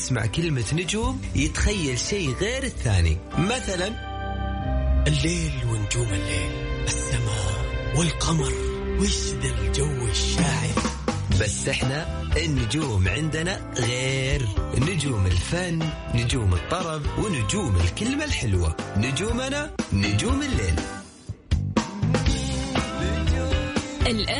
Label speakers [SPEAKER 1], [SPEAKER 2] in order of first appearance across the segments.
[SPEAKER 1] يسمع كلمة نجوم يتخيل شيء غير الثاني. مثلا
[SPEAKER 2] الليل ونجوم الليل السماء والقمر وش ذا الجو الشاعر؟
[SPEAKER 1] بس إحنا النجوم عندنا غير. نجوم الفن نجوم الطرب ونجوم الكلمة الحلوة. نجومنا نجوم الليل.
[SPEAKER 3] الآن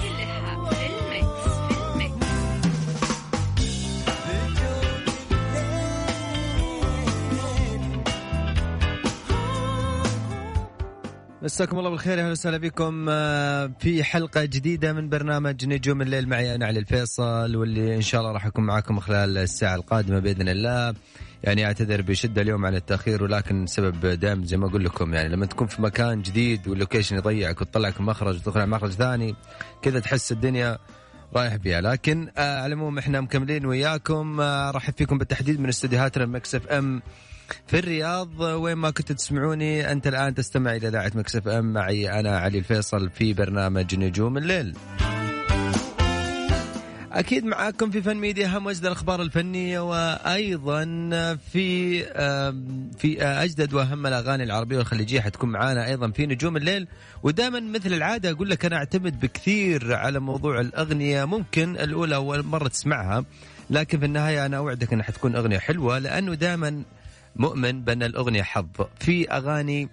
[SPEAKER 4] مساكم الله بالخير أهلا وسهلا بكم آه، في حلقة جديدة من برنامج نجوم الليل معي أنا علي الفيصل واللي إن شاء الله راح أكون معاكم خلال الساعة القادمة بإذن الله. يعني أعتذر بشدة اليوم عن التأخير ولكن سبب دائم زي ما أقول لكم يعني لما تكون في مكان جديد وال location يضيعك وتطلعك مخرج وتدخل على مخرج ثاني كذا تحس الدنيا رايح بيها. لكن آه على العموم إحنا مكملين وياكم آه أرحب فيكم بالتحديد من استديوهاتنا Mix FM في الرياض وين ما كنت تسمعوني أنت الآن تستمع إلى إذاعة Mix FM. معي أنا علي الفيصل في برنامج نجوم الليل. أكيد معاكم في فن ميديا هم اجدد الأخبار الفنية وأيضا في في أجدد وأهم الأغاني العربية والخليجية حتكون معانا أيضا في نجوم الليل. ودائما مثل العادة أقول لك أنا أعتمد بكثير على موضوع الأغنية ممكن الأولى أول مرة تسمعها لكن في النهاية أنا أوعدك إنها حتكون أغنية حلوة لأنه دائما مؤمن بأن الأغنية حظ. في أغاني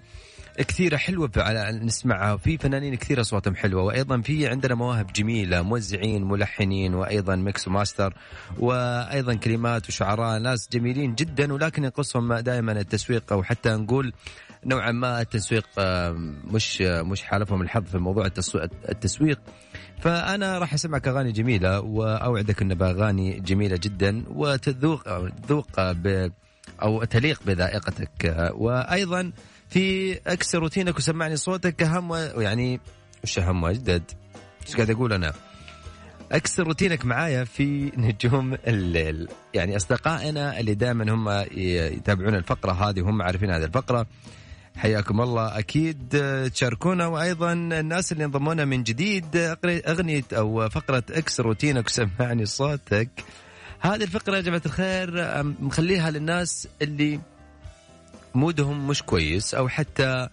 [SPEAKER 4] كثيرة حلوة على نسمعها. في فنانين كثير أصواتهم حلوة. وأيضا في عندنا مواهب جميلة. موزعين ملحنين وأيضا mix و master وأيضا كلمات وشعراء. ناس جميلين جدا ولكن ينقصهم دائما التسويق أو حتى نقول نوعا ما التسويق مش مش حالفهم الحظ في موضوع التسويق. فأنا راح أسمعك أغاني جميلة وأوعدك انها بأغاني جميلة جدا وتذوق تذوق أو تليق بذائقتك. وأيضا في اكسر روتينك وسمعني صوتك أهم يعني وش أهم واجدد إيش قاعد أقول أنا؟ اكسر روتينك معايا في نجوم الليل. يعني أصدقائنا اللي دائما هم يتابعون الفقرة هذه وهم عارفين هذه الفقرة حياكم الله. أكيد تشاركونا. وأيضا الناس اللي انضمونا من جديد أغنية أو فقرة اكسر روتينك وسمعني صوتك. هذه الفقرة يا جماعة الخير مخليها للناس اللي mood هم مش كويس أو حتى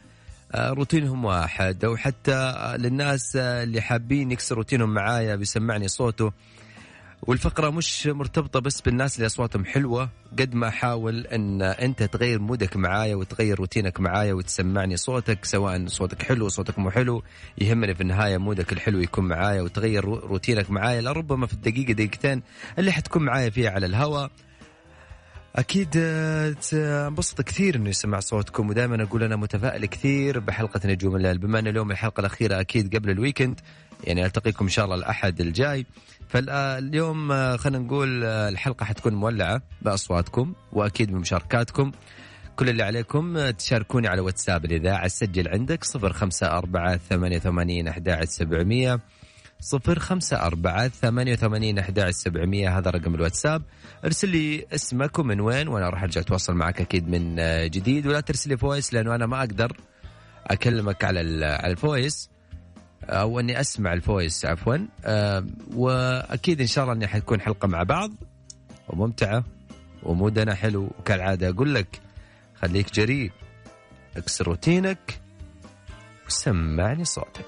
[SPEAKER 4] روتينهم واحد أو حتى للناس اللي حابين يكسر روتينهم معايا بيسمعني صوته. والفقرة مش مرتبطة بس بالناس اللي أصواتهم حلوة قد ما احاول إن أنت تغير mood ك معايا وتغير روتينك معايا وتسمعني صوتك سواء صوتك حلو صوتك مو حلو يهمني في النهاية mood ك الحلو يكون معايا وتغير روتينك معايا لربما في الدقيقة دقيقتين اللي حتكون معايا فيها على الهواء أكيد انبسط كثير انه يسمع صوتكم ودائما أقول أنا متفائل كثير بحلقة نجوم الليل. بما أن اليوم الحلقة الأخيرة أكيد قبل الويكند يعني ألتقيكم إن شاء الله الأحد الجاي. فاليوم خلينا نقول الحلقة حتكون مولعة بأصواتكم وأكيد بمشاركاتكم كل اللي عليكم تشاركوني على واتساب الإذاعة سجل عندك صفر خمسة أربعة ثمانية ثمانين أحد سبعمية صفر خمسة أربعة ثمانية وثمانين سبعمية هذا رقم الواتساب. ارسل لي اسمك ومن وين وأنا راح أرجع أتواصل معك أكيد من جديد. ولا ترسل لي voice لأنه أنا ما أقدر أكلمك على على ال voice. أو أني أسمع ال voice عفوا. أه وأكيد إن شاء الله إني حتكون حلقة مع بعض. وممتعة و mood نا حلو. وكالعادة أقول لك خليك جريء اكسر روتينك وسمعني صوتك.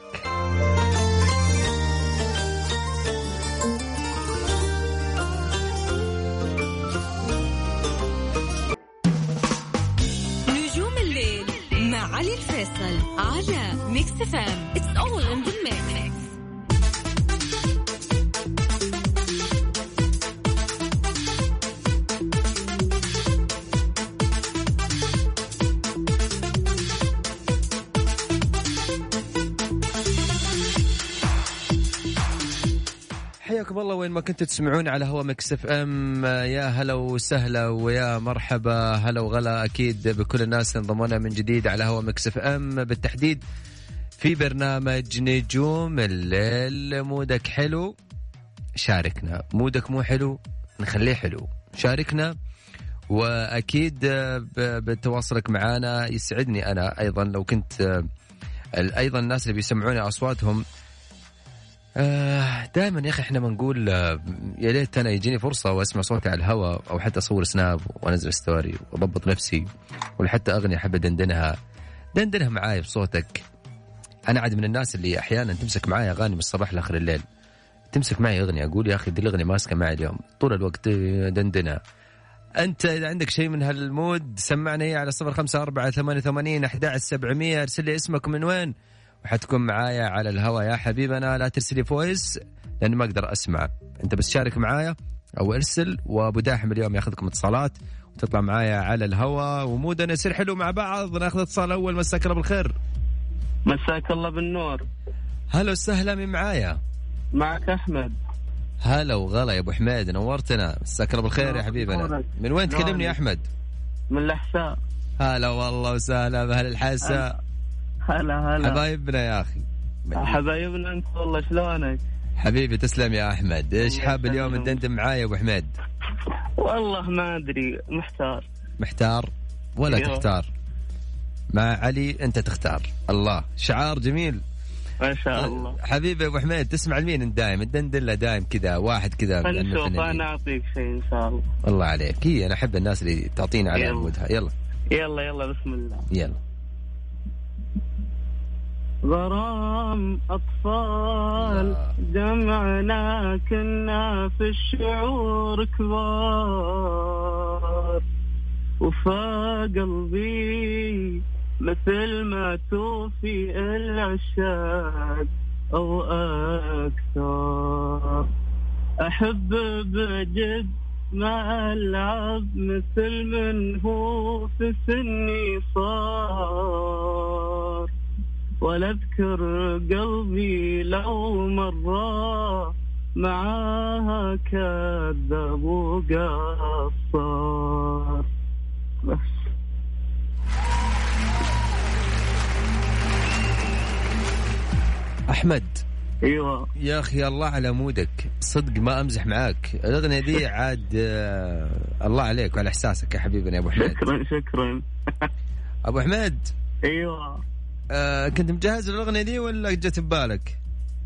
[SPEAKER 3] علي الفيصل على Mix FM it's all in the mix
[SPEAKER 4] حياكم الله. وين ما كنتوا تسمعون على هوا Mix FM يا هلا وسهلا ويا مرحبا. هلا وغلا أكيد بكل الناس انضمونا من جديد على هوا Mix FM. بالتحديد في برنامج نجوم الليل mood ك حلو شاركنا. مودك مو حلو نخليه حلو. شاركنا وأكيد بتواصلك معنا يسعدني أنا أيضا. لو كنت أيضا الناس اللي بيسمعوني أصواتهم دائما يا أخي إحنا بنقول آه، يا ليت أنا يجيني فرصة وأسمع صوتي على الهواء أو حتى أصور Snap وأنزل story وأضبط نفسي ولا حتى أغنية أحب أدندنها. دندنها معاي بصوتك. أنا عاد من الناس اللي أحيانا تمسك معاي أغاني من الصباح لآخر الليل. تمسك معي أغنية أقول يا أخي دي الأغنية ماسكة معي اليوم. طول الوقت دندنها أنت اذا عندك شيء من هال mood؟ سمعنا اياه على صفر خمسة أربعة ثمانية وثمانين أحد سبعمية. ارسل لي اسمك من وين؟ وحتكون معايا على الهواء. يا حبيبنا لا ترسلي voice لأنه ما أقدر أسمع. أنت بس شارك معايا أو ارسل وأبو داحم اليوم ياخذكم اتصالات وتطلع معايا على الهواء. ومودنا يصير حلو مع بعض. ناخذ اتصال أول. مساك الله بالخير.
[SPEAKER 5] مساك الله بالنور.
[SPEAKER 4] هلا وسهلا من معايا؟
[SPEAKER 5] معك أحمد.
[SPEAKER 4] هلا وغلا يا أبو حميد نورتنا. مساك الله بالخير يا حبيبنا. من وين تكلمني يا أحمد؟
[SPEAKER 5] من الأحساء.
[SPEAKER 4] هلا والله وسهلا باهل الحسا
[SPEAKER 5] هلا هلا.
[SPEAKER 4] حبايبنا يا أخي.
[SPEAKER 5] حبايبنا أنت والله شلونك؟
[SPEAKER 4] حبيبي تسلم يا أحمد.
[SPEAKER 5] إيش
[SPEAKER 4] حاب اليوم. تدندن معايا يا أبو حميد
[SPEAKER 5] والله ما أدري محتار.
[SPEAKER 4] محتار؟ ولا
[SPEAKER 5] أيوه.
[SPEAKER 4] تختار. مع علي أنت تختار. الله. شعار جميل.
[SPEAKER 5] ما شاء الله.
[SPEAKER 4] حبيبي أبو حميد تسمع لمين أنت دايم؟ تدندن له دايم كذا واحد كذا من
[SPEAKER 5] نشوف. أنا أعطيك شيء إن شاء الله.
[SPEAKER 4] الله عليك. هي أنا أحب الناس اللي تعطينا على
[SPEAKER 5] يلا.
[SPEAKER 4] عمودها. يلا.
[SPEAKER 5] يلا يلا بسم الله.
[SPEAKER 4] يلا.
[SPEAKER 5] غرام أطفال جمعنا كنا في الشعور كبار. وفا قلبي مثل ما توفي العشاق أو أكثر. أحب بجد ما ألعب مثل من هو في سني صار. ولا اذكر قلبي لو مرة معاها كذب وقصر. بس.
[SPEAKER 4] أحمد.
[SPEAKER 5] أيوه.
[SPEAKER 4] يا أخي الله على مودك. صدق ما أمزح معاك. الأغنية دي عاد آه، الله عليك وعلى إحساسك يا حبيبنا يا أبو حميد
[SPEAKER 5] شكرا شكرا.
[SPEAKER 4] أبو حميد
[SPEAKER 5] أيوه.
[SPEAKER 4] آه كنت مجهز للاغنيه دي ولا جت ببالك؟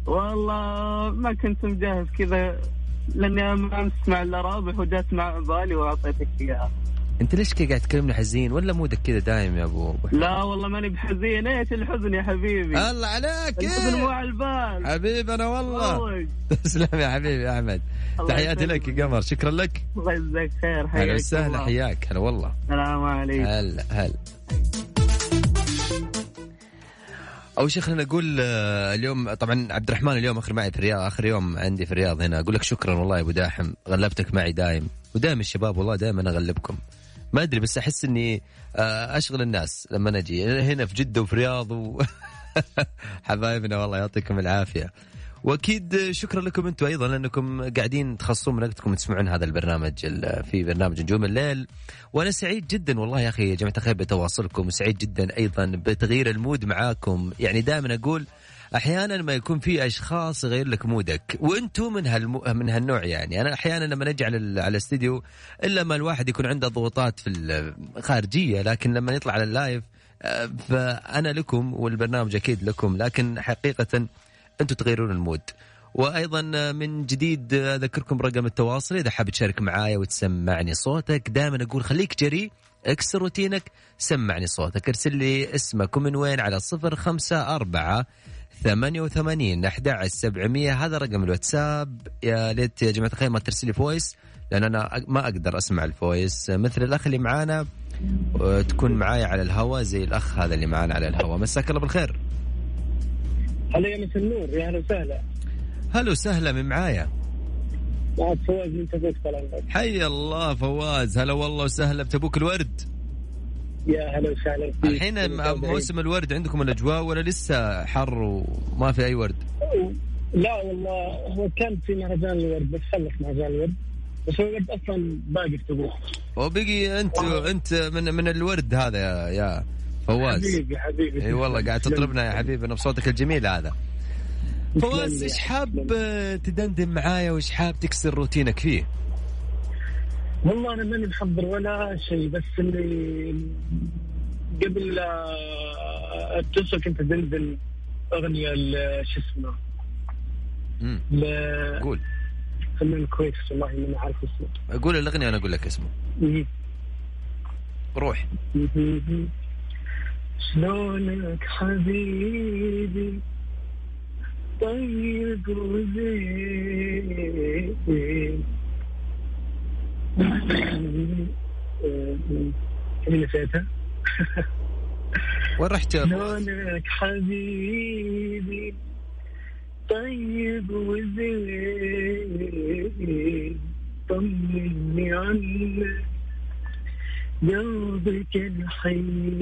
[SPEAKER 5] والله ما كنت مجهز كذا لأني ما اسمع إلا رابح وجات مع بالي وأعطيتك إياها.
[SPEAKER 4] أنت ليش كذا قاعد تكلمني حزين؟ ولا مودك كذا دايم يا أبو حميد؟
[SPEAKER 5] لا والله ماني بحزين إيش الحزن يا حبيبي.
[SPEAKER 4] الله عليك
[SPEAKER 5] الحزن مو
[SPEAKER 4] إيه؟
[SPEAKER 5] على البال.
[SPEAKER 4] حبيبنا والله.
[SPEAKER 5] والله.
[SPEAKER 4] تسلم يا حبيبي يا
[SPEAKER 5] أحمد.
[SPEAKER 4] تحياتي. لك يا قمر. شكرا لك.
[SPEAKER 5] الله يجزاك خير. حياك
[SPEAKER 4] هلا وسهلا. حياك. هلا والله.
[SPEAKER 5] السلام عليكم.
[SPEAKER 4] هلا هلا. أول شيء خلينا نقول آه، اليوم طبعا عبد الرحمن اليوم آخر معي في الرياض آخر يوم عندي في الرياض هنا. أقول لك شكرا والله يا أبو داحم غلبتك معي دايم. ودائما الشباب والله دائما أغلبكم. ما أدري بس أحس إني آه، أشغل الناس لما نجي. هنا في جدة وفي الرياض و... حبايبنا والله يعطيكم العافية. واكيد شكرا لكم أنتم أيضا لانكم قاعدين تخصصون من وقتكم تسمعون هذا البرنامج ال- في برنامج نجوم الليل. وأنا سعيد جدا والله يا أخي يا جماعة الخير بتواصلكم وسعيد جدا أيضا بتغيير ال mood معاكم. يعني دائما أقول أحيانا ما يكون في أشخاص يغير لك mood ك وأنتم من هالمو... من هالنوع يعني. أنا أحيانا لما نجي على على الاستديو إلا ما الواحد يكون عنده ضغوطات في الخارجيه لكن لما يطلع على ال live آه، فأنا لكم والبرنامج أكيد لكم لكن حقيقه أنتم تغيرون ال mood. وأيضا من جديد أذكركم رقم التواصل. إذا حاب تشارك معايا وتسمعني صوتك دائما أقول خليك جريء اكسر روتينك سمعني صوتك. ارسل لي اسمك ومن وين على صفر خمسة أربعة ثمانية وثمانين أحد سبعمية. هذا رقم الواتساب. يا ليت يا جماعة الخير ما ترسل لي voice لأن أنا ما أقدر أسمع ال voice مثل الأخ اللي معانا آه، تكون معايا على الهواء زي الأخ هذا اللي معانا على الهواء. مساك الله بالخير.
[SPEAKER 6] هلا يا مسا النور يا أهلا وسهلا.
[SPEAKER 4] هلا وسهلا من معايا.
[SPEAKER 6] معك فواز من تبوك طال
[SPEAKER 4] حي الله فواز هلا والله وسهلا بتبوك الورد.
[SPEAKER 6] يا هلا وسهلا فيك.
[SPEAKER 4] الحين موسم الورد عندكم الأجواء ولا لسه حر وما في أي ورد؟
[SPEAKER 6] لا والله هو كان في مهرجان الورد بس خلص مهرجان الورد. بس هو الورد أصلا باقي في تبوك.
[SPEAKER 4] وبقي أنت أنت من من الورد هذا يا, يا فواز
[SPEAKER 6] حبيبي حبيبي
[SPEAKER 4] إي والله قاعد تطربنا يا حبيبي بصوتك الجميل هذا فواز. إيش حاب. تدندن معايا وإيش حاب تكسر روتينك فيه؟
[SPEAKER 6] والله أنا ماني محضر ولا شيء بس اللي قبل أتصل كنت تنزل أغنية شو اسمه
[SPEAKER 4] مم.
[SPEAKER 6] ل-
[SPEAKER 4] قول
[SPEAKER 6] فنان كويس والله ماني عارف اسمه
[SPEAKER 4] قول الأغنية وأنا أقول لك اسمه. روح
[SPEAKER 6] شلونك حبيبي؟ طيب وزين اللي نسيتها
[SPEAKER 4] وين رحت؟
[SPEAKER 6] شلونك حبيبي؟ طيب وزين طمني عنك. قلبك الحين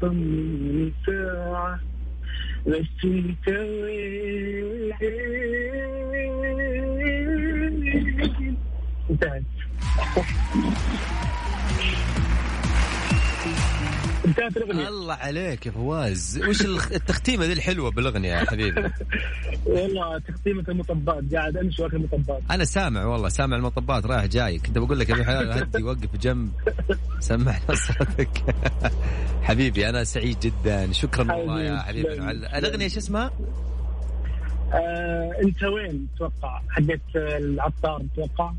[SPEAKER 6] طمني ساعة. بس انت وين انتهت. انتهت الأغنية.
[SPEAKER 4] الله عليك يا فواز. وش التختيمة ذي الحلوة بالأغنية يا حبيبي؟
[SPEAKER 6] والله تقسيمة المطبات قاعد أمشي واكل مطبات
[SPEAKER 4] أنا سامع والله سامع المطبات رايح جاي كنت بقول لك يا ابو حلال هدي وقف جنب سمعنا صوتك حبيبي أنا سعيد جدا. شكرا والله يا
[SPEAKER 6] حبيبي،
[SPEAKER 4] الأغنية شو اسمها؟
[SPEAKER 6] آه أنت وين؟ أتوقع حقت العطار أتوقع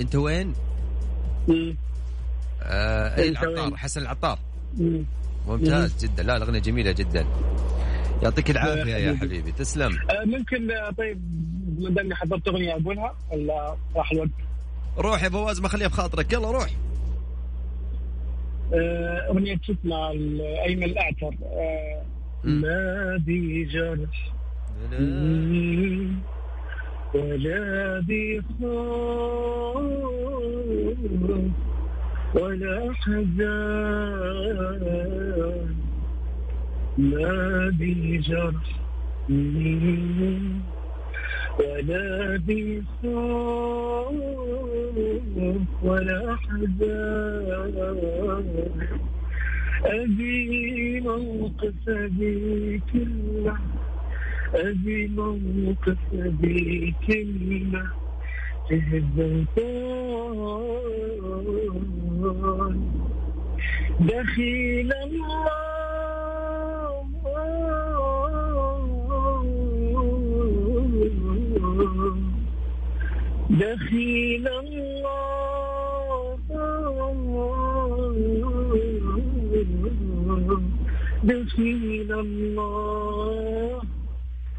[SPEAKER 4] أنت وين؟ آه اي العطار؟ حسن العطار. ممتاز جدا. لا الأغنية جميلة جدا. يعطيك العافية يا
[SPEAKER 6] حبيبي.
[SPEAKER 4] تسلم.
[SPEAKER 6] آه ممكن آه، طيب ما دامني حضرت أغنية اقولها ولا راح الوقت؟
[SPEAKER 4] روح يا فواز ما خليها بخاطرك. يلا روح.
[SPEAKER 6] آه، أغنية اسمها ال- ايمن الاعتر. ما بي جرح. ولا بي خوف ولا حزان ما بي جرح مم. ولا بي خوف ولا حزان أبي موقف أبي كلمة أبي موقف أبي كلمة الطول دخيل الله دخيل الله. دخيل الله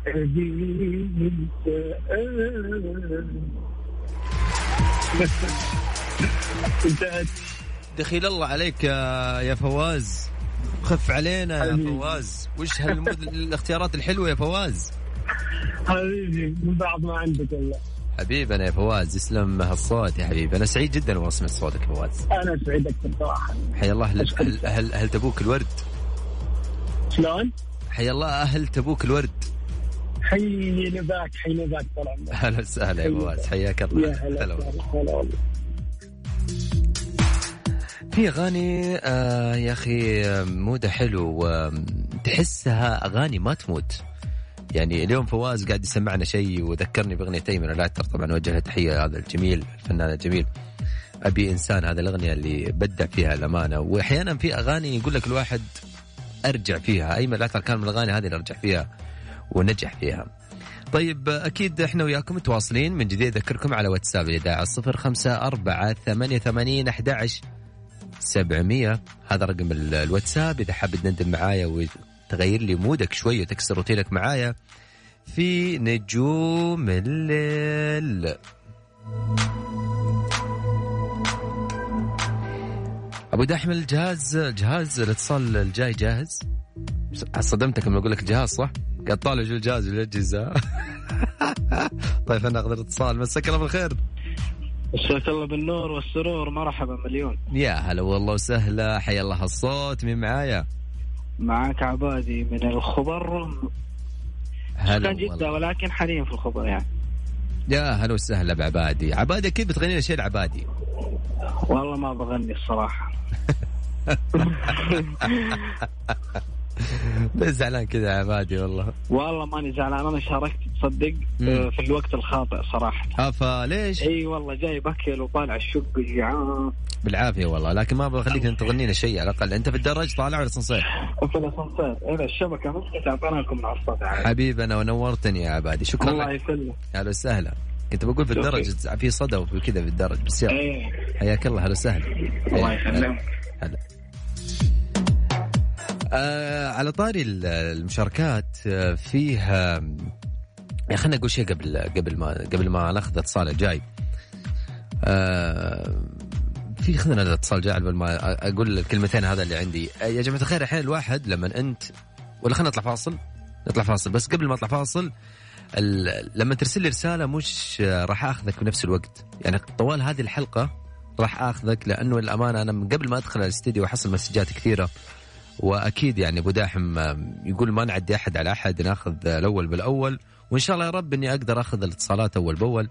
[SPEAKER 6] أبي انت انتهت.
[SPEAKER 4] دخيل الله عليك يا يا فواز. خف علينا يا
[SPEAKER 6] حبيبي.
[SPEAKER 4] فواز. وش هالمد... الاختيارات الحلوة يا فواز؟
[SPEAKER 6] حبيبي من بعض ما عندك إلا.
[SPEAKER 4] حبيبنا يا فواز. يسلم هالصوت يا حبيبي. أنا سعيد جدا وأنا اسمع صوتك يا فواز.
[SPEAKER 6] أنا سعيد أكثر صراحة
[SPEAKER 4] حيا الله أهل أهل, أهل تبوك الورد.
[SPEAKER 6] شلون؟
[SPEAKER 4] حيا الله أهل تبوك الورد.
[SPEAKER 6] حي نباك حي نباك طال عمرك.
[SPEAKER 4] أهلا وسهلا يا فواز حياك
[SPEAKER 6] يا
[SPEAKER 4] الله
[SPEAKER 6] هلا
[SPEAKER 4] والله. في أغاني آه يا أخي آه، مودها حلو تحسها أغاني ما تموت. يعني اليوم فواز قاعد يسمعنا شيء وذكرني باغنيه ايمن الاعتر طبعا أوجه له تحية هذا الجميل الفنان الجميل. أبي إنسان هذا الأغنية اللي بدع فيها الأمانة. واحيانا في أغاني يقول لك الواحد أرجع فيها. ايمن الاعتر كان من الأغاني هذه اللي أرجع فيها. ونجح فيها. طيب أكيد إحنا وياكم متواصلين. من جديد أذكركم على واتساب الإذاعة 054 88 11 700 هذا رقم ال- الواتساب. إذا حاب تندم معايا وتغير لي مودك شوي وتكسر روتينك معايا في نجوم الليل. أبو دحم الجهاز جهاز الاتصال الجاي جاهز؟ صدمتك لما أقول لك جهاز صح؟ قاعد طالع شو الجهاز؟ والاجهزه طيب أنا اخذ الاتصال مساك الله بالخير.
[SPEAKER 7] مساك الله بالنور والسرور. مرحبا مليون.
[SPEAKER 4] يا هلا والله وسهلا. حيا الله الصوت. مين معايا؟
[SPEAKER 7] معك عبادي من الخبر.
[SPEAKER 4] هلا
[SPEAKER 7] كان جدة. ولكن حاليا في الخبر يعني.
[SPEAKER 4] يا هلا وسهلا بعبادي. عبادي كيف بتغني لنا شيء العبادي
[SPEAKER 7] والله ما بغني الصراحة.
[SPEAKER 4] بس زعلان كذا يا عبادي والله.
[SPEAKER 7] والله ماني زعلان أنا شاركت تصدق. آه، في الوقت الخاطئ صراحة.
[SPEAKER 4] أفا ليش؟
[SPEAKER 7] إي والله جاي باكل وطالع الشق جيعان
[SPEAKER 4] بالعافية والله لكن ما بخليك انت تغنينا شيء على الأقل. أنت في الدرج طالع ولا صنصير؟
[SPEAKER 7] وفي الاسانسير إذا الشبكة مسكت اعطينا لكم عادي
[SPEAKER 4] حبيبنا ونورتني يا عبادي. شكرا
[SPEAKER 7] الله يسلمك.
[SPEAKER 4] أهلا وسهلا. كنت بقول في الدرج في صدى وفي كذا في الدرج بس يلا.
[SPEAKER 7] إيه.
[SPEAKER 4] حياك الله أهلا وسهلا.
[SPEAKER 7] الله
[SPEAKER 4] إيه،
[SPEAKER 7] يسلمك
[SPEAKER 4] هلا. آه على طاري ال- المشاركات آه، فيها يا خلينا نقول شيء قبل قبل ما قبل ما ناخذ الاتصال الجاي آه في خذنا الاتصال الجاي قبل ما أقول الكلمتين هذا اللي عندي. آه، يا جماعة الخير الحين الواحد لما أنت ولا خلينا نطلع فاصل نطلع فاصل بس قبل ما أطلع فاصل لما ترسل لي رسالة مش آه، راح أخذك في نفس الوقت. يعني طوال هذه الحلقة راح أخذك لأنه الامانه أنا من قبل ما أدخل الاستديو أحصل مسجات كثيرة. وأكيد يعني أبو داحم يقول ما نعدي أحد على أحد ناخذ الأول بالأول وإن شاء الله يا رب إني أقدر أخذ الاتصالات أول بأول.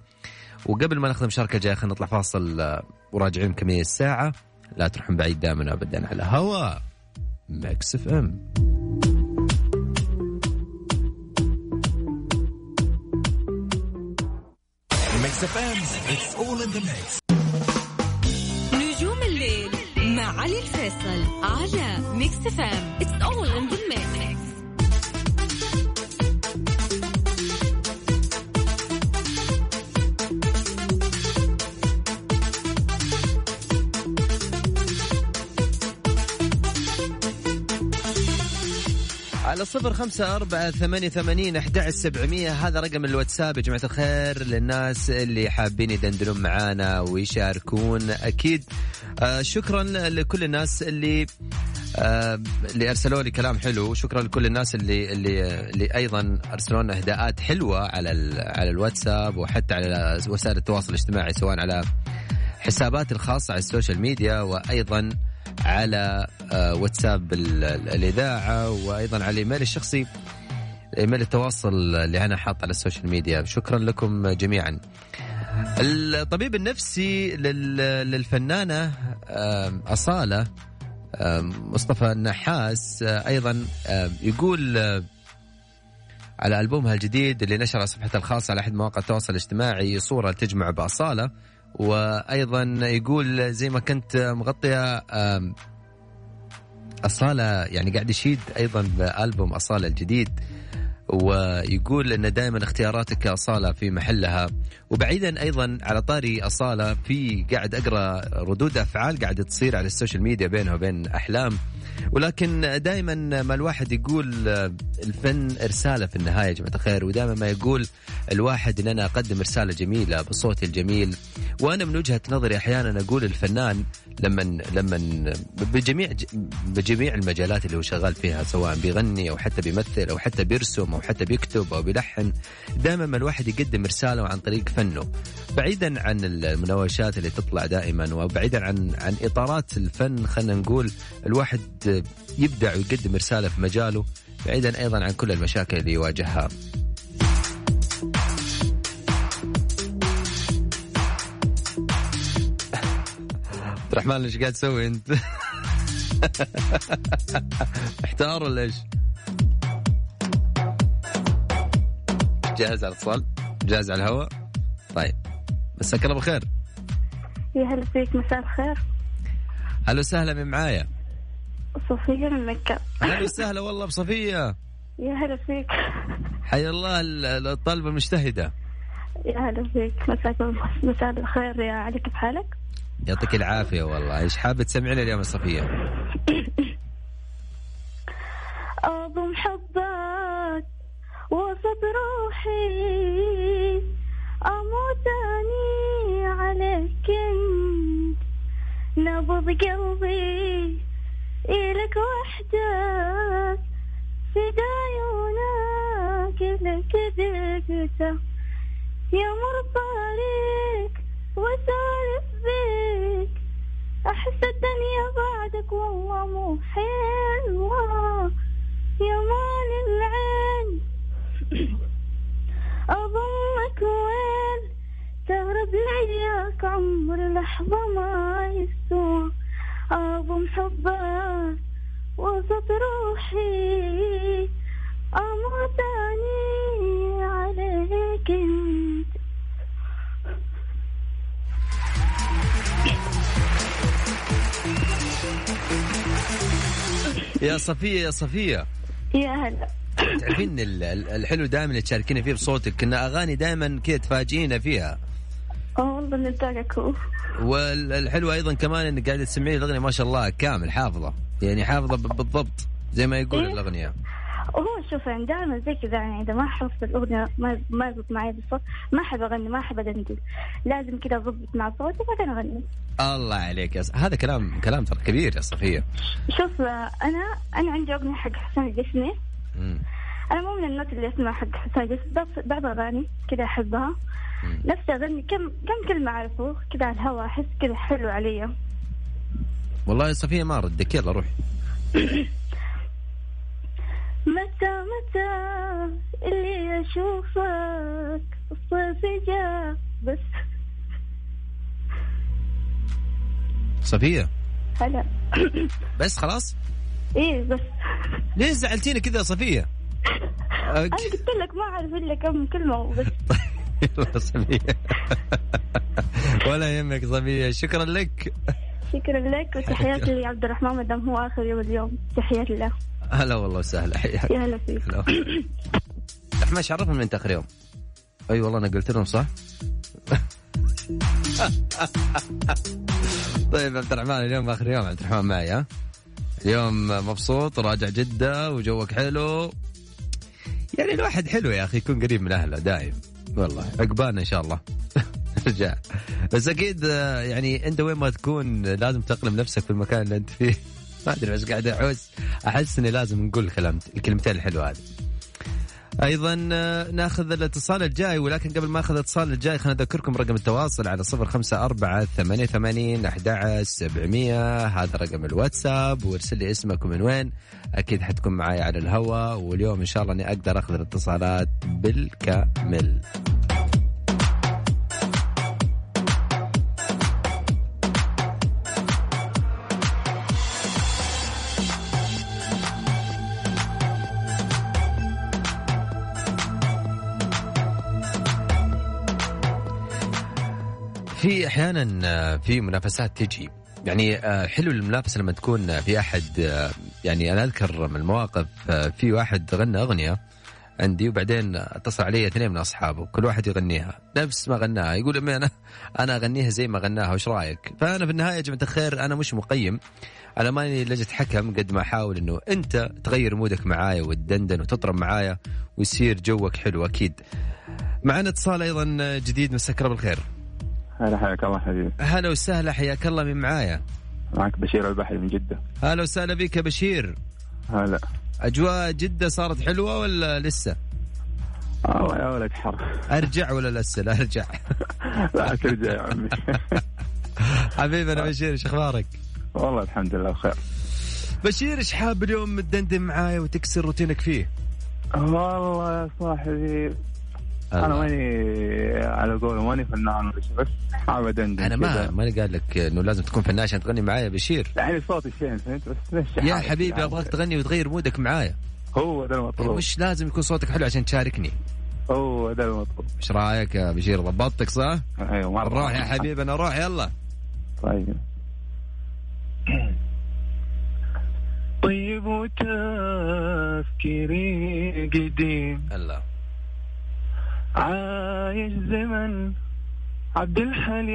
[SPEAKER 4] وقبل ما ناخذ المشاركه الجايه خلينا نطلع فاصل آه، وراجعين كمية الساعة. لا تروحون بعيد دائما ابدا على هوا. Mix FM.
[SPEAKER 3] نجوم الليل مع علي الفيصل على Mix FM it's all in the mix
[SPEAKER 4] على صفر خمسة أربعة ثمانية ثمانين أحد سبعمية. هذا رقم الواتساب يا جماعة الخير للناس اللي حابين يدندنون معانا ويشاركون أكيد. آه شكرا لكل الناس اللي آه اللي أرسلوا لي كلام حلو. شكرا لكل الناس اللي اللي اللي أيضا أرسلوا لنا إهداءات حلوة على على الواتساب وحتى على وسائل التواصل الاجتماعي سواء على حسابات الخاصة على السوشيال ميديا وأيضا على آه، واتساب ال- ال- الإذاعة وأيضا على الإيميل الشخصي إيميل التواصل اللي أنا حاط على السوشيال ميديا. شكرا لكم جميعا. الطبيب النفسي لل- للفنانة آم، أصالة آم، مصطفى النحاس آه، أيضا آم، يقول آه، على ألبومها الجديد اللي نشر على صفحته الخاصة على أحد مواقع التواصل الاجتماعي صورة تجمع بأصالة. وأيضا يقول زي ما كنت مغطية آم، أصالة يعني قاعد يشيد أيضا بألبوم أصالة الجديد. ويقول أن دائما اختياراتك أصالة في محلها. وبعيدا أيضا على طاري أصالة في قاعد أقرأ ردود أفعال قاعدة تصير على السوشيال ميديا بينها وبين أحلام. ولكن دائما ما الواحد يقول الفن رساله في النهاية يا جماعة الخير. ودائما ما يقول الواحد إن أنا أقدم رساله جميلة بصوتي الجميل. وأنا من وجهة نظري أحيانا أقول الفنان لما لما بجميع بجميع المجالات اللي هو شغال فيها سواء بيغني أو حتى بيمثل أو حتى بيرسم أو حتى بيكتب أو بيلحن دائما ما الواحد يقدم رسالة عن طريق فنه بعيدا عن المناوشات اللي تطلع دائما وبعيدا عن عن إطارات الفن خلينا نقول الواحد يبدع ويقدم رسالة في مجاله بعيدا أيضا عن كل المشاكل اللي يواجهها عبد الرحمن إيش قاعد تسوي أنت؟ محتار ولا إيش؟ جاهز على الاتصال؟ جاهز على الهواء؟ طيب. مساك الله بالخير.
[SPEAKER 8] يا هلا فيك مساء الخير.
[SPEAKER 4] هلا وسهلا من معايا؟
[SPEAKER 8] صوفيا من مكة.
[SPEAKER 4] هلا وسهلا والله بصفية.
[SPEAKER 8] يا هلا فيك.
[SPEAKER 4] حيا الله ال- الطالبة المجتهدة.
[SPEAKER 8] يا هلا فيك. مساك مساء الخير يا علي كيف حالك؟
[SPEAKER 4] يعطيك العافية والله. إيش حابة تسمعنا اليوم يا صفية؟
[SPEAKER 8] أضم حبك وسط روحي أموت أني عليك. انت نبض قلبي إلك وحدك في عيونك لك دقته يا مرطارك وسالف بيك. أحس الدنيا بعدك والله مو حلوة. يا مال العين أضمك وين؟ تهرب لياك عمر لحظة ما يسوى أضم حبك وسط روحي. أمر ثاني عليك أنت.
[SPEAKER 4] يا صفية يا صفية.
[SPEAKER 8] يا هلا.
[SPEAKER 4] تعرفين ال- ال- الحلو دائما اللي تشاركينا فيه بصوتك كنا أغاني دائما كذا تفاجئينا فيها.
[SPEAKER 8] آه والله هو
[SPEAKER 4] والحلو أيضا كمان إنك قاعدة تسمعين الأغنية ما شاء الله كامل حافظة. يعني حافظة بالضبط زي ما يقول
[SPEAKER 8] إيه؟
[SPEAKER 4] الأغنية.
[SPEAKER 8] وهو شوف يعني دائما زي كذا يعني إذا ما حفظت الأغنية ما ما يضبط معي بالصوت ما أحب أغني ما أحب ادندن لازم كذا أضبط مع صوتي بعدين أغني.
[SPEAKER 4] الله عليك يا. هذا كلام كلام ترى كبير يا صفية.
[SPEAKER 8] شوف أنا أنا عندي أغنية حق حسين الجسمي. أنا مو من النوت اللي أسمع حق حسين بس بعض أغاني كذا
[SPEAKER 4] أحبها.
[SPEAKER 8] نفسي اغني كم كم كلمة أعرفه؟ كذا على الهواء أحس كذا حلو علي.
[SPEAKER 4] والله يا صفية ما ردك يلا روحي.
[SPEAKER 8] متى متى اللي اشوفك الصيف جاء بس.
[SPEAKER 4] صفية؟
[SPEAKER 8] هلا.
[SPEAKER 4] بس خلاص؟
[SPEAKER 8] إيه بس.
[SPEAKER 4] ليه زعلتيني كذا يا
[SPEAKER 8] أنا قلت لك ما أعرف إلا كم كلمة وبس.
[SPEAKER 4] يلا صفيه ولا يهمك صفيه شكرا لك.
[SPEAKER 8] شكرا لك وتحياتي لعبد الرحمن ما دام هو آخر يوم اليوم. تحياتي له.
[SPEAKER 4] هلا والله وسهلا حياك.
[SPEAKER 8] يا هلا فيك.
[SPEAKER 4] أحمد عرفهم من آخر يوم؟ أي والله أنا قلت لهم صح؟ طيب عبد الرحمن اليوم آخر يوم. عبد الرحمن معي ها؟ اليوم مبسوط راجع جدة وجوك حلو. يعني الواحد حلو يا أخي يكون قريب من أهله دايم. والله عقبالنا إن شاء الله. رجع. بس أكيد آه، يعني أنت وين ما تكون لازم تقلم نفسك في المكان اللي أنت فيه. ما أدري بس قاعد أحس أحس إني لازم نقول الكلام الكلمتين الحلوة هذه. أيضا آه، ناخذ الاتصال الجاي ولكن قبل ما أخذ الاتصال الجاي خلينا نذكركم رقم التواصل على صفر خمسة أربعة ثمانية ثمانين أحد سبعمية. هذا رقم الواتساب وارسل لي اسمك ومن وين. أكيد حتكون معاي على الهواء واليوم إن شاء الله أني أقدر أخذ الاتصالات بالكامل. في أحيانا آه، في منافسات تجي يعني آه، حلو المنافسة لما تكون آه، في أحد يعني أنا أذكر من المواقف في واحد غنى أغنية عندي وبعدين اتصل علي اثنين من أصحابه كل واحد يغنيها نفس ما غناها يقول أمي أنا أنا أغنيها زي ما غناها وش رأيك؟ فأنا في النهاية يا جماعة الخير أنا مش مقيم أنا ماني لجنة حكم قد ما أحاول إنه أنت تغير مودك معايا وتدندن وتطرب معايا ويصير جوك حلو أكيد. معنا اتصال أيضا جديد مساك بالخير.
[SPEAKER 9] هلا حياك الله حبيبي.
[SPEAKER 4] هلا وسهلا حياك الله من معايا.
[SPEAKER 9] معك بشير البحري من جدة.
[SPEAKER 4] هلا وسهلا بك يا بشير.
[SPEAKER 9] هلا.
[SPEAKER 4] أجواء جدة صارت حلوة ولا لسه؟
[SPEAKER 9] الله يا ولد حر
[SPEAKER 4] أرجع ولا لسه؟ لا أرجع.
[SPEAKER 9] لا ترجع يا عمي.
[SPEAKER 4] حبيبنا بشير إيش أخبارك؟
[SPEAKER 9] والله الحمد لله بخير.
[SPEAKER 4] بشير إيش حاب اليوم تدندن معايا وتكسر روتينك فيه؟
[SPEAKER 9] والله يا صاحبي أنا
[SPEAKER 4] الله.
[SPEAKER 9] ماني على قولة ماني فنان بس حابب ادندن
[SPEAKER 4] أنا ما. ماني قال لك إنه لازم تكون فنان عشان تغني معايا يا بشير.
[SPEAKER 9] يعني صوتي شين فهمت؟ بس
[SPEAKER 4] يا حبيبي
[SPEAKER 9] يعني.
[SPEAKER 4] أبغاك تغني وتغير مودك معايا.
[SPEAKER 9] هو ده المطلوب.
[SPEAKER 4] مش لازم يكون صوتك حلو عشان تشاركني.
[SPEAKER 9] هو ده المطلوب.
[SPEAKER 4] إيش رأيك يا بشير؟ ضبطتك صح؟
[SPEAKER 9] أيوه مرة.
[SPEAKER 4] روح يا حبيبنا روح يلا.
[SPEAKER 9] طيب. طيب وتفكيري قديم.
[SPEAKER 4] هلا
[SPEAKER 9] عايش زمن عبد الحليم.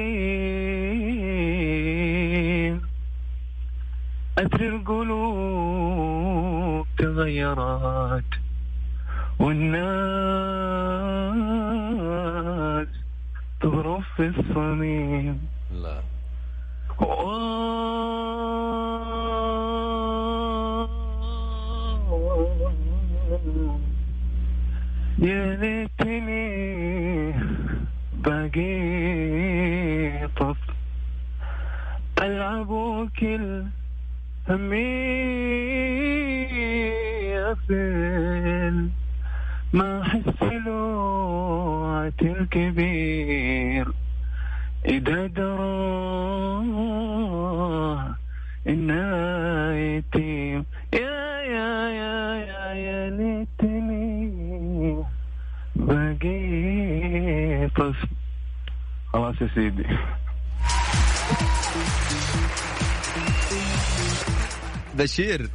[SPEAKER 9] أدري القلوب تغيرت والناس تضرب في الصميم.
[SPEAKER 4] لا.
[SPEAKER 9] يا ليتني باقي طفل ألعب وكل همي أفل ما أحس لوعة الكبير. إذا درى إنه خلاص خلاص يا سيدي
[SPEAKER 4] بشير.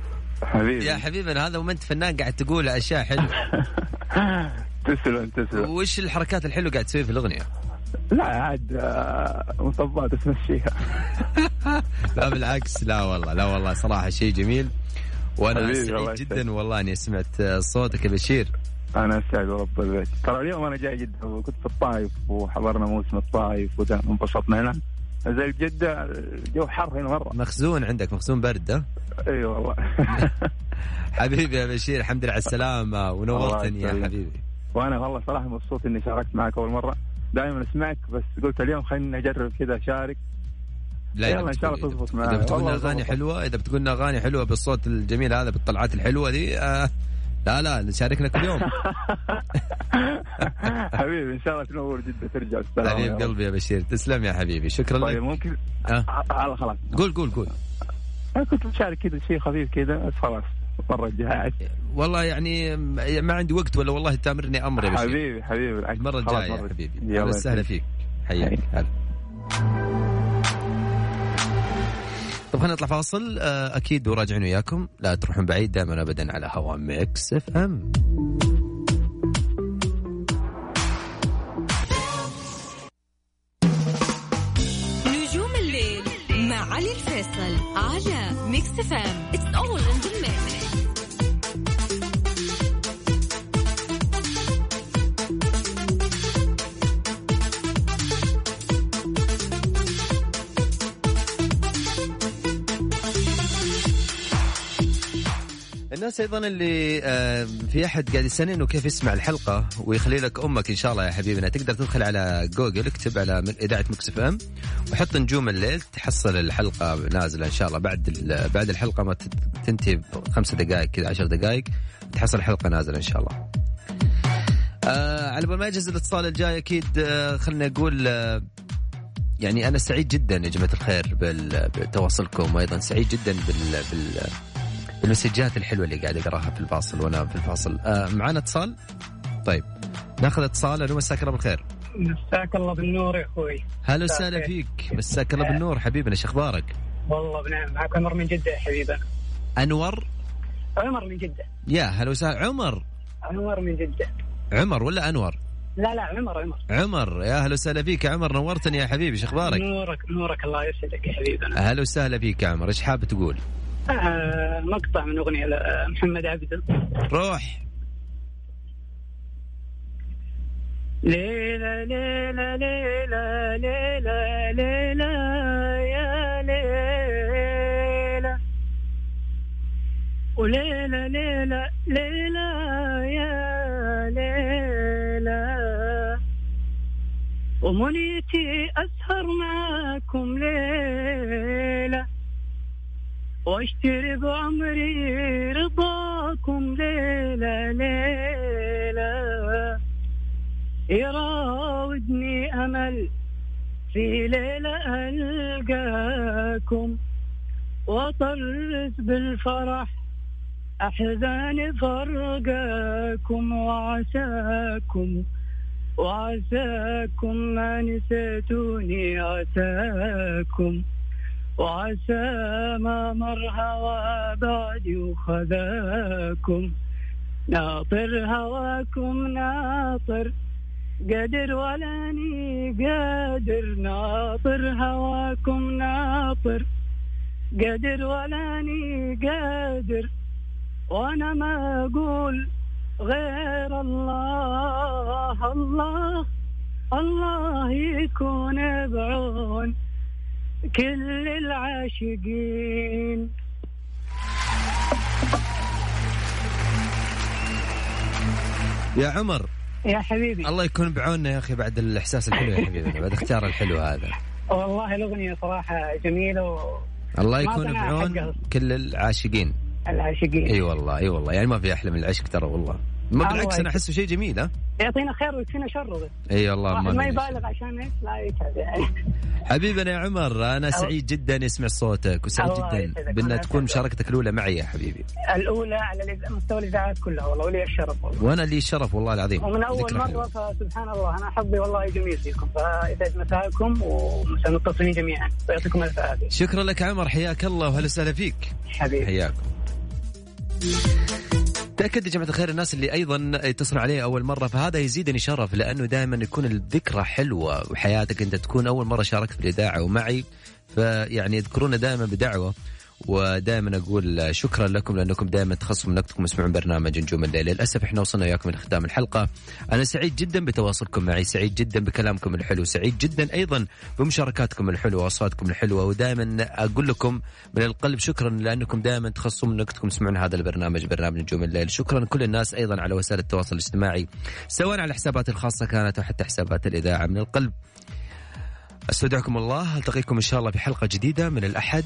[SPEAKER 9] حبيبي.
[SPEAKER 4] يا حبيبنا هذا وانت فنان قاعد تقول أشياء حلوة.
[SPEAKER 9] تسلم تسلم.
[SPEAKER 4] وش الحركات الحلوة قاعد تسويها في الأغنية؟
[SPEAKER 9] لا عاد آه، مطبات تمشيها.
[SPEAKER 4] لا بالعكس لا والله لا والله صراحة شيء جميل.
[SPEAKER 9] وأنا
[SPEAKER 4] سعيد جدا. والله إني سمعت صوتك يا بشير.
[SPEAKER 9] أنا اسعد ورب البيت ترى اليوم أنا جاي جدا وكنت في الطايف وحضرنا موسم الطايف وده انبسطنا هنا زي جدة الجو حر هنا مرة
[SPEAKER 4] مخزون عندك مخزون برد ها؟
[SPEAKER 9] إي والله
[SPEAKER 4] حبيبي يا بشير الحمد لله على السلامة ونورتني يا. حبيبي
[SPEAKER 9] وأنا والله صراحة مبسوط إني شاركت معك أول مرة دائما أسمعك بس قلت اليوم خليني اجرب كذا اشارك
[SPEAKER 4] لا
[SPEAKER 9] يلا إن شاء الله تزبط
[SPEAKER 4] إذا
[SPEAKER 9] معايا.
[SPEAKER 4] بتقول
[SPEAKER 9] أغاني.
[SPEAKER 4] حلوة إذا بتقول أغاني حلوة بالصوت الجميل هذا بالطلعات الحلوة دي آه لا لا نشاركنا كل يوم.
[SPEAKER 9] حبيبي إن شاء الله تنور جدة ترجع. بالسلامة
[SPEAKER 4] حبيب. قلبي يا بشير. تسلم يا حبيبي. شكرا
[SPEAKER 9] طيب
[SPEAKER 4] لك.
[SPEAKER 9] ممكن
[SPEAKER 4] آه.
[SPEAKER 9] على خلاص.
[SPEAKER 4] قول قول قول.
[SPEAKER 9] أنا كنت بشارك كذا شيء خفيف كذا بس خلاص مرة الجهاز.
[SPEAKER 4] والله يعني ما عندي وقت ولا والله تامرني أمر يا بشير.
[SPEAKER 9] حبيبي حبيبي.
[SPEAKER 4] المره
[SPEAKER 9] الجاية.
[SPEAKER 4] حبيبي. أهلا وسهلا. فيك. حياك هلا. طب خلينا نطلع فاصل. آه، أكيد وراجعين وياكم. لا تروحون بعيد دائما ابدا على هوا Mix FM.
[SPEAKER 3] نجوم الليل مع علي الفيصل على Mix FM it's all
[SPEAKER 4] الناس أيضا اللي آه، في أحد قاعد يسالني إنه كيف يسمع الحلقة ويخلي لك أمك إن شاء الله يا حبيبنا تقدر تدخل على جوجل اكتب على إذاعة Mix FM وحط نجوم الليل تحصل الحلقة نازلة إن شاء الله بعد بعد الحلقة ما تنتهي بخمسة دقائق كذا عشر دقائق تحصل الحلقة نازلة إن شاء الله. آه على بال ما يجهز الاتصال الجاي أكيد آه خليني أقول يعني أنا سعيد جدا يا جماعة الخير بتواصلكم وأيضا سعيد جدا بال, بال المسجات الحلوة اللي قاعد أقراها في الفاصل وأنا في الفاصل. آه معنا اتصال؟ طيب. ناخذ اتصال. ألو مساك الله بالخير.
[SPEAKER 6] مساك الله بالنور يا أخوي.
[SPEAKER 4] هلا وسهلا. فيك. مساك الله بالنور حبيبنا إيش أخبارك؟
[SPEAKER 6] والله بنعم. معك عمر من جدة يا حبيبنا
[SPEAKER 4] أنور؟
[SPEAKER 6] عمر من جدة.
[SPEAKER 4] يا هلا وسهلا. عمر؟
[SPEAKER 6] عمر من جدة.
[SPEAKER 4] عمر ولا أنور؟
[SPEAKER 6] لا لا عمر عمر.
[SPEAKER 4] عمر. يا هلا وسهلا فيك يا عمر. نورتني يا حبيبي. إيش أخبارك؟
[SPEAKER 6] نورك نورك. الله يسعدك يا حبيبنا.
[SPEAKER 4] هلا وسهلا فيك يا عمر. إيش حاب تقول؟
[SPEAKER 6] آه مقطع من أغنية لمحمد عبده.
[SPEAKER 4] روح.
[SPEAKER 6] ليلى ليلى ليلى ليلى ليلى يا ليلى. وليلى ليلى ليلى يا ليلى. ومنيتي أسهر معاكم ليلة واشتري بعمري رضاكم ليلة ليلة يراودني أمل في ليلة ألقاكم وأطرز بالفرح أحزان فرقاكم وعساكم وعساكم ما نسيتوني عساكم وعسى ما مر هوى بعدي وخذاكم ناطر هواكم ناطر قادر ولاني قادر ناطر هواكم ناطر قادر ولاني قادر وأنا ما أقول غير الله الله الله يكون بعون. كل العاشقين.
[SPEAKER 4] يا عمر.
[SPEAKER 6] يا حبيبي.
[SPEAKER 4] الله يكون بعوننا يا أخي بعد الإحساس الحلو يا حبيبي. بعد اختيار الحلو هذا.
[SPEAKER 6] والله الأغنية صراحة جميلة و...
[SPEAKER 4] الله يكون بعون. كل العاشقين.
[SPEAKER 6] العاشقين.
[SPEAKER 4] أي والله أي والله. يعني ما في أحلى من العشق ترى والله. ما بالعكس
[SPEAKER 6] أنا
[SPEAKER 4] أحسه شيء جميل ها؟
[SPEAKER 6] يعطينا خير ويكفينا شره بس
[SPEAKER 4] اي والله
[SPEAKER 6] ما
[SPEAKER 4] ما
[SPEAKER 6] يبالغ عشان إيش؟ لا يتعب يعني.
[SPEAKER 4] حبيبنا يا عمر أنا سعيد جدا اسمع صوتك وسعيد جدا
[SPEAKER 6] الله
[SPEAKER 4] تكون. مشاركتك الأولى معي يا حبيبي.
[SPEAKER 6] الأولى على مستوى الاذاعات كلها والله ولي الشرف والله.
[SPEAKER 4] وأنا لي الشرف والله العظيم.
[SPEAKER 6] ومن
[SPEAKER 4] أول.
[SPEAKER 6] مرة فسبحان الله أنا حظي والله جميل فيكم. فيسعد مساءكم ومتواصلين جميعا ويعطيكم ألف عافية.
[SPEAKER 4] شكرا لك عمر حياك الله وهلا وسهلا فيك.
[SPEAKER 6] حبيبي.
[SPEAKER 4] حياكم. تأكد يا جماعة الخير الناس اللي أيضا يتصلوا علي أول مرة فهذا يزيدني شرف لأنه دائما يكون الذكرى حلوة وحياتك أنت تكون أول مرة شاركت في الإذاعة ومعي فيعني يذكرونا دائما بدعوة. ودائما أقول شكرا لكم لأنكم دائما تخصصوا من وقتكم تسمعون برنامج نجوم الليل. للأسف إحنا وصلنا وياكم إلى ختام الحلقة. أنا سعيد جدا بتواصلكم معي سعيد جدا بكلامكم الحلو سعيد جدا أيضا بمشاركاتكم الحلوة وأصواتكم الحلوة. ودائما أقول لكم من القلب شكرا لأنكم دائما تخصصوا من وقتكم تسمعون هذا البرنامج برنامج نجوم الليل. شكرا لكل الناس أيضا على وسائل التواصل الاجتماعي سواء على حساباتي الخاصة كانت أو حتى حسابات الإذاعة من القلب. أستودعكم الله ألتقيكم إن شاء الله بحلقة جديدة من الأحد.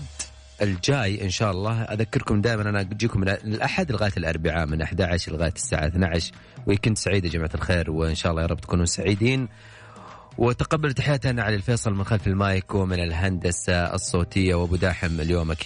[SPEAKER 4] الجاي إن شاء الله. أذكركم دائما أنا أجيكم من الأحد لغاية الأربعاء من 11 لغاية الساعة 12 ويكند سعيد يا جماعة الخير وإن شاء الله يا رب تكونوا سعيدين. وتقبل تحياتنا علي الفيصل من خلف المايك ومن الهندسة الصوتية. وأبو داحم اليوم أكيد